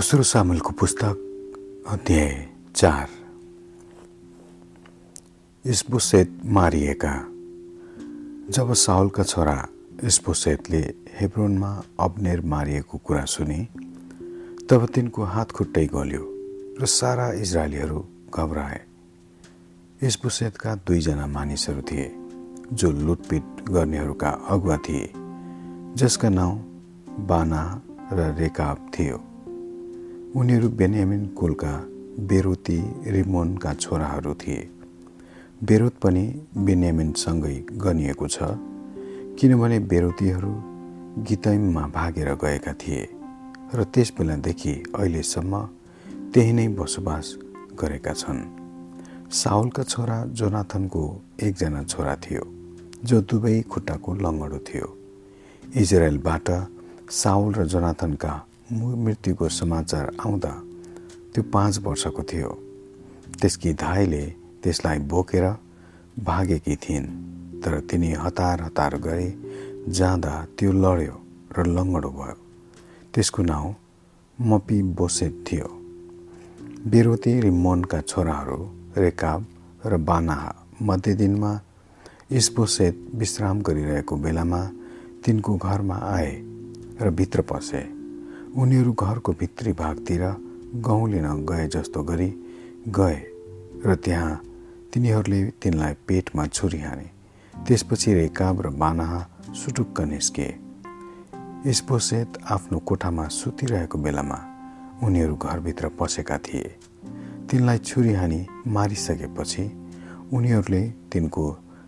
दोस्रो सामेलको पुस्तक अध्याय चार। इस्बोसेत मारिएका। जब साउलका छोरा इस्बोसेतले हेब्रोनमा अब्नेर मारिएको कुरा सुने तब तिनको हात खुट्टै गल्यो र सारा इजरायलीहरू घबराए। इस्बोसेतका दुईजना मानिसहरू थिए जो लुटपिट गर्नेहरूका अगुवा थिए जसका नाउँ बाना र रेकाब थियो। उनीहरू बेन्यामिन कुलका बेरोती रिमोनका छोराहरू थिए। बेरोत पनि बेन्यामिनसँगै गनिएको छ किनभने बेरोतीहरू गीतैममा भागेर गएका थिए र त्यस बेलादेखि अहिलेसम्म त्यही नै बसोबास गरेका छन्। साउलका छोरा जोनाथनको एकजना छोरा थियो जो दुवै खुट्टाको लङ्गडो थियो। इजरायलबाट साउल र जोनाथनका मृत्युको समाचार आउँदा त्यो पाँच वर्षको थियो। त्यसकी धाइले त्यसलाई बोकेर भागेकी थिइन् तर तिनी हतार हतार गए जाँदा त्यो लड्यो र लङ्गडो भयो। त्यसको नाउँ मपी बोसेट थियो। बेरोती रिमोनका छोराहरू रेकाब र बानाहा मध्य दिनमा इस्बोसेत विश्राम गरिरहेको बेलामा तिनको घरमा आए र भित्र पसे। उनीहरू घरको भित्री भागतिर गहुँ लिन गए जस्तो गरी गए र त्यहाँ तिनीहरूले तिनलाई पेटमा छुरी हाने त्यसपछि रेकाब र बानाहा सुटुक्क निस्के। इस्पोसेत आफ्नो कोठामा सुतिरहेको बेलामा उनीहरू घरभित्र पसेका थिए। तिनलाई छुरी हानी मारिसकेपछि उनीहरूले तिनको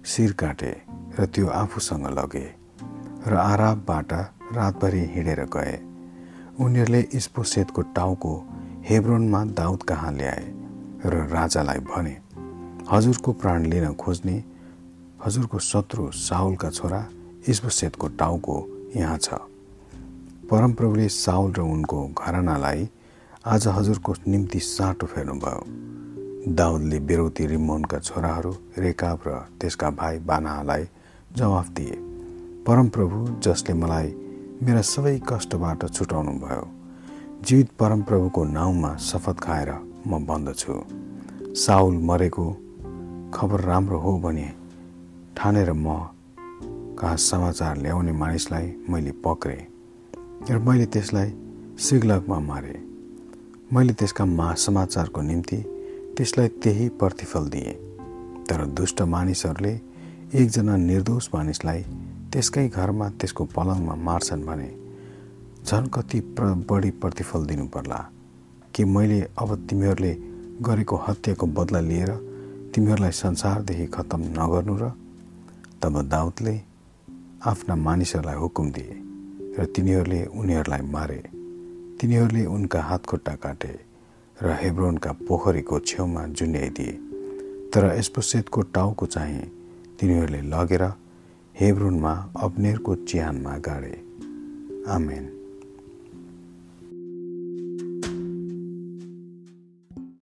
शिर काटे र त्यो आफूसँग लगे र आराबबाट रातभरि हिँडेर गए। उनीहरूले इस्पोसेतको टाउको हेब्रोनमा दाउद कहाँ ल्याए र राजालाई भने हजुरको प्राण लिन खोज्ने हजुरको शत्रु साउलका छोरा इस्पोसेतको टाउको यहाँ छ। परमप्रभुले साउल र उनको घरानालाई आज हजुरको निम्ति साटो फेर्नुभयो। दाउदले बेरोती रिमोनका छोराहरू रेकाब र त्यसका भाइ बानालाई जवाफ दिए। परमप्रभु जसले मलाई मेरा सबै कष्टबाट छुटाउनु भयो जीवित परमप्रभुको नाउँमा शपथ खाएर म भन्दछु साउल मरेको खबर राम्रो हो भने ठानेर म कहाँ समाचार ल्याउने मानिसलाई मैले पक्रेँ र मैले त्यसलाई सिग्लगमा मारेँ। मैले त्यसका मा समाचारको निम्ति त्यसलाई त्यही प्रतिफल दिएँ। तर दुष्ट मानिसहरूले एकजना निर्दोष मानिसलाई त्यसकै घरमा त्यसको पलङमा मार्छन् भने झन् कति प्र बढी प्रतिफल दिनु पर्ला कि मैले अब तिमीहरूले गरेको हत्याको बदला लिएर तिमीहरूलाई संसारदेखि खत्तम नगर्नु र तब दाउदले आफ्ना मानिसहरूलाई हुकुम दिए र तिनीहरूले उनीहरूलाई मारे। तिनीहरूले उनका हातखुट्टा काटे र हेब्रोनका पोखरीको छेउमा जुन्याइदिए। तर एस्पोसेतको टाउको चाहिँ तिनीहरूले लगेर हेब्रोनमा अब्नेरको चिहानमा गाडे। आमेन।